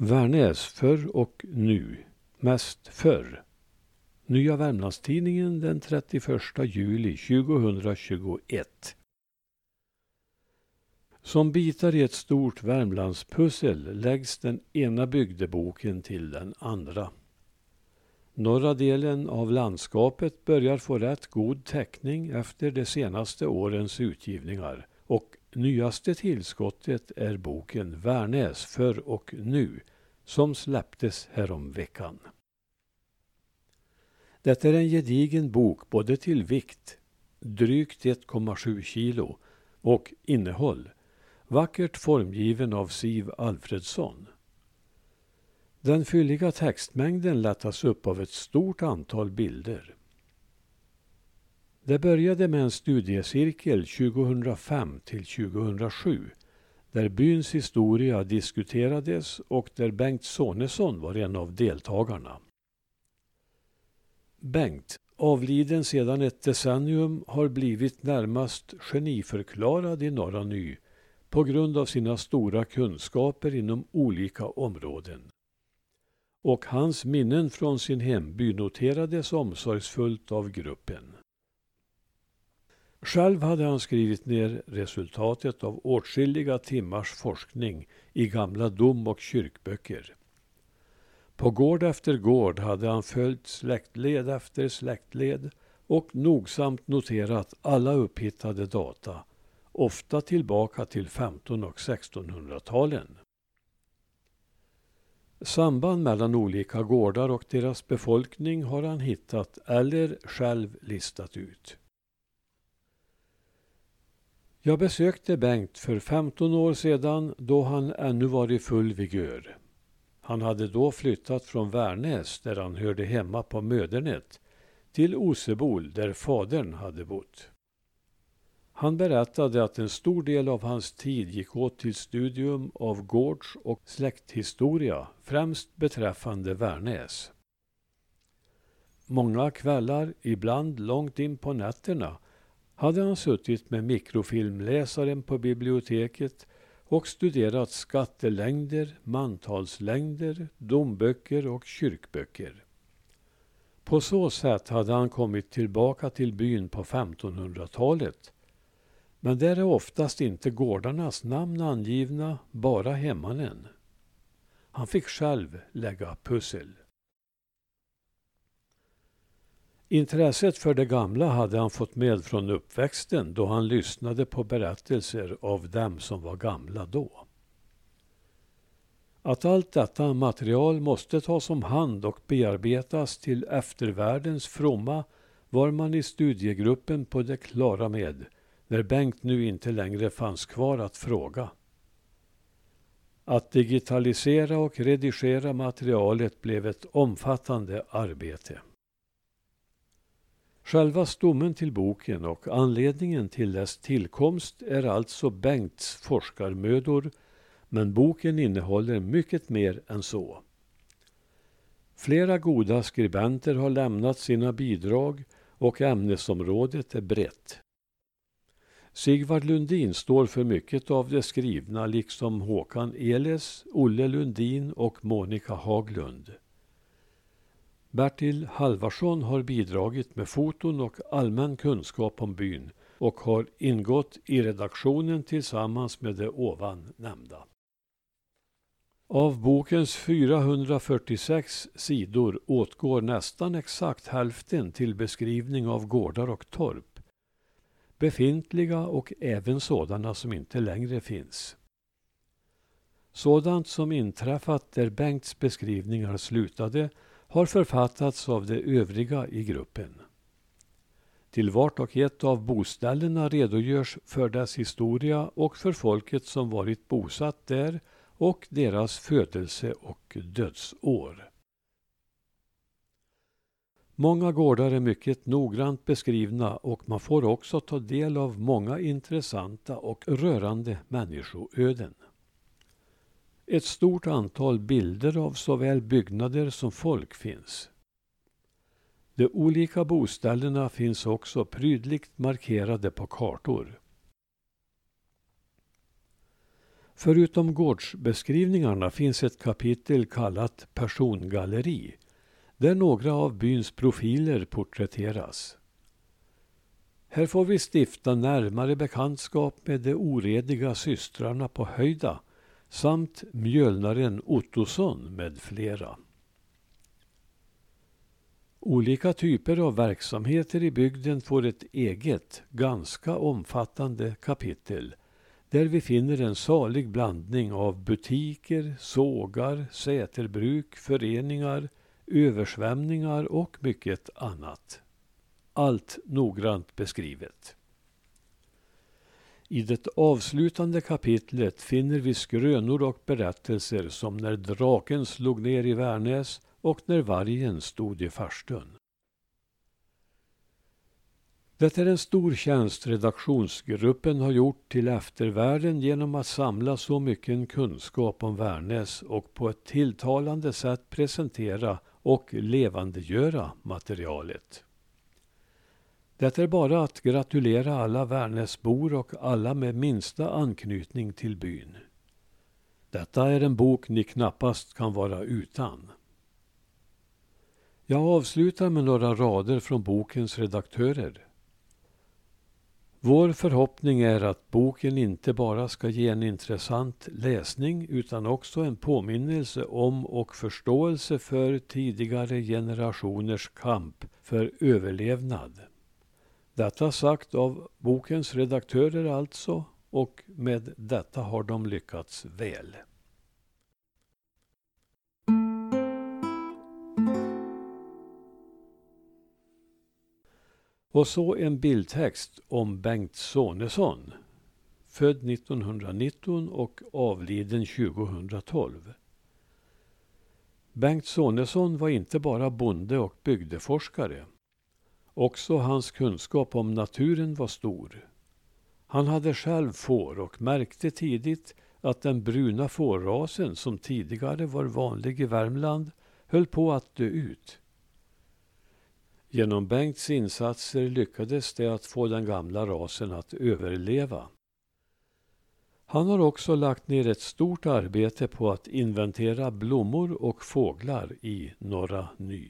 Värnäs förr och nu. Mest förr. Nya Värmlandstidningen den 31 juli 2021. Som bitar i ett stort Värmlandspussel läggs den ena bygdeboken till den andra. Norra delen av landskapet börjar få rätt god täckning efter de senaste årens utgivningar och nyaste tillskottet är boken Värnäs förr och nu som släpptes häromveckan. Detta är en gedigen bok både till vikt, drygt 1,7 kilo, och innehåll, vackert formgiven av Siv Alfredsson. Den fylliga textmängden lättas upp av ett stort antal bilder. Det började med en studiecirkel 2005 till 2007 där byns historia diskuterades och där Bengt Sonesson var en av deltagarna. Bengt, avliden sedan ett decennium, har blivit närmast geniförklarad i Norra Ny på grund av sina stora kunskaper inom olika områden. Och hans minnen från sin hemby noterades omsorgsfullt av gruppen. Själv hade han skrivit ner resultatet av åtskilliga timmars forskning i gamla dom och kyrkböcker. På gård efter gård hade han följt släktled efter släktled och nogsamt noterat alla upphittade data, ofta tillbaka till 1500 och 1600-talen. Samband mellan olika gårdar och deras befolkning har han hittat eller själv listat ut. Jag besökte Bengt för 15 år sedan då han ännu var i full vigör. Han hade då flyttat från Värnäs där han hörde hemma på Mödernet till Osebol där fadern hade bott. Han berättade att en stor del av hans tid gick åt till studium av gårds och släkthistoria, främst beträffande Värnäs. Många kvällar, ibland långt in på nätterna, hade han suttit med mikrofilmläsaren på biblioteket och studerat skattelängder, mantalslängder, domböcker och kyrkböcker. På så sätt hade han kommit tillbaka till byn på 1500-talet. Men där är oftast inte gårdarnas namn angivna, bara hemmanen. Han fick själv lägga pussel. Intresset för det gamla hade han fått med från uppväxten då han lyssnade på berättelser av dem som var gamla då. Att allt detta material måste tas om hand och bearbetas till eftervärldens fromma var man i studiegruppen på det klara med när Bengt nu inte längre fanns kvar att fråga. Att digitalisera och redigera materialet blev ett omfattande arbete. Själva stommen till boken och anledningen till dess tillkomst är alltså Bengts forskarmödor, men boken innehåller mycket mer än så. Flera goda skribenter har lämnat sina bidrag och ämnesområdet är brett. Sigvard Lundin står för mycket av det skrivna liksom Håkan Eles, Olle Lundin och Monica Haglund. Bertil Halvarsson har bidragit med foton och allmän kunskap om byn och har ingått i redaktionen tillsammans med det ovan nämnda. Av bokens 446 sidor åtgår nästan exakt hälften till beskrivning av gårdar och torp. Befintliga och även sådana som inte längre finns. Sådant som inträffat där Bengts beskrivningar slutade har författats av de övriga i gruppen. Till vart och ett av boställena redogörs för dess historia och för folket som varit bosatt där och deras födelse och dödsår. Många gårdar är mycket noggrant beskrivna och man får också ta del av många intressanta och rörande människoöden. Ett stort antal bilder av såväl byggnader som folk finns. De olika boställena finns också prydligt markerade på kartor. Förutom gårdsbeskrivningarna finns ett kapitel kallat persongalleri där några av byns profiler porträtteras. Här får vi stifta närmare bekantskap med de orediga systrarna på Höjda samt mjölnaren Ottosson med flera. Olika typer av verksamheter i bygden får ett eget, ganska omfattande kapitel där vi finner en salig blandning av butiker, sågar, säterbruk, föreningar, översvämningar och mycket annat. Allt noggrant beskrivet. I det avslutande kapitlet finner vi skrönor och berättelser som när draken slog ner i Värnäs och när vargen stod i farstun. Det är en stor tjänst redaktionsgruppen har gjort till eftervärlden genom att samla så mycket kunskap om Värnäs och på ett tilltalande sätt presentera och levandegöra materialet. Det är bara att gratulera alla Värnäsbor och alla med minsta anknytning till byn. Detta är en bok ni knappast kan vara utan. Jag avslutar med några rader från bokens redaktörer. Vår förhoppning är att boken inte bara ska ge en intressant läsning utan också en påminnelse om och förståelse för tidigare generationers kamp för överlevnad. Detta sagt av bokens redaktörer alltså och med detta har de lyckats väl. Och så en bildtext om Bengt Sonesson. Född 1919 och avliden 2012. Bengt Sonesson var inte bara bonde och bygdeforskare. Också hans kunskap om naturen var stor. Han hade själv får och märkte tidigt att den bruna fårrasen som tidigare var vanlig i Värmland höll på att dö ut. Genom Bengts insatser lyckades det att få den gamla rasen att överleva. Han har också lagt ner ett stort arbete på att inventera blommor och fåglar i Norra Ny.